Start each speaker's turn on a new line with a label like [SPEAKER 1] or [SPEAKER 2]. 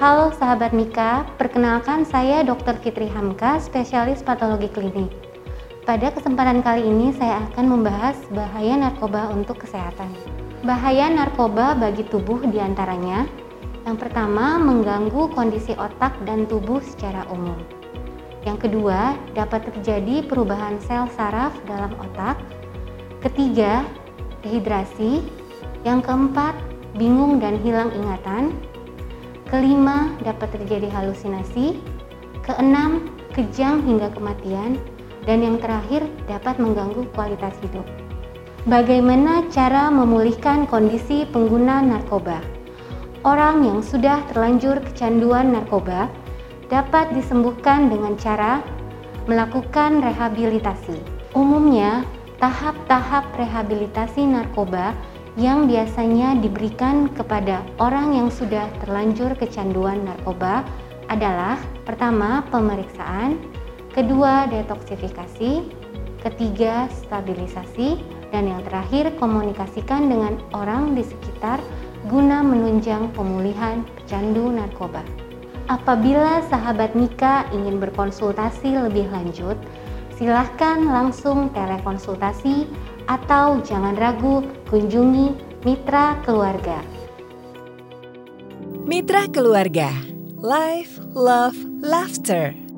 [SPEAKER 1] Halo sahabat Mika, perkenalkan saya Dr. Fitri Hamka, spesialis patologi klinik. Pada kesempatan kali ini saya akan membahas bahaya narkoba untuk kesehatan. Bahaya narkoba bagi tubuh di antaranya yang pertama, mengganggu kondisi otak dan tubuh secara umum. Yang kedua, dapat terjadi perubahan sel saraf dalam otak. Ketiga, dehidrasi. Yang keempat, bingung dan hilang ingatan. Kelima, dapat terjadi halusinasi. Keenam, kejang hingga kematian. Dan yang terakhir, dapat mengganggu kualitas hidup. Bagaimana cara memulihkan kondisi pengguna narkoba? Orang yang sudah terlanjur kecanduan narkoba dapat disembuhkan dengan cara melakukan rehabilitasi. Umumnya, tahap-tahap rehabilitasi narkoba yang biasanya diberikan kepada orang yang sudah terlanjur kecanduan narkoba adalah pertama pemeriksaan, kedua detoksifikasi, ketiga stabilisasi, dan yang terakhir komunikasikan dengan orang di sekitar guna menunjang pemulihan pecandu narkoba. Apabila sahabat Mika ingin berkonsultasi lebih lanjut, silahkan langsung telekonsultasi atau jangan ragu kunjungi Mitra Keluarga.
[SPEAKER 2] Mitra Keluarga, Life, Love, Laughter.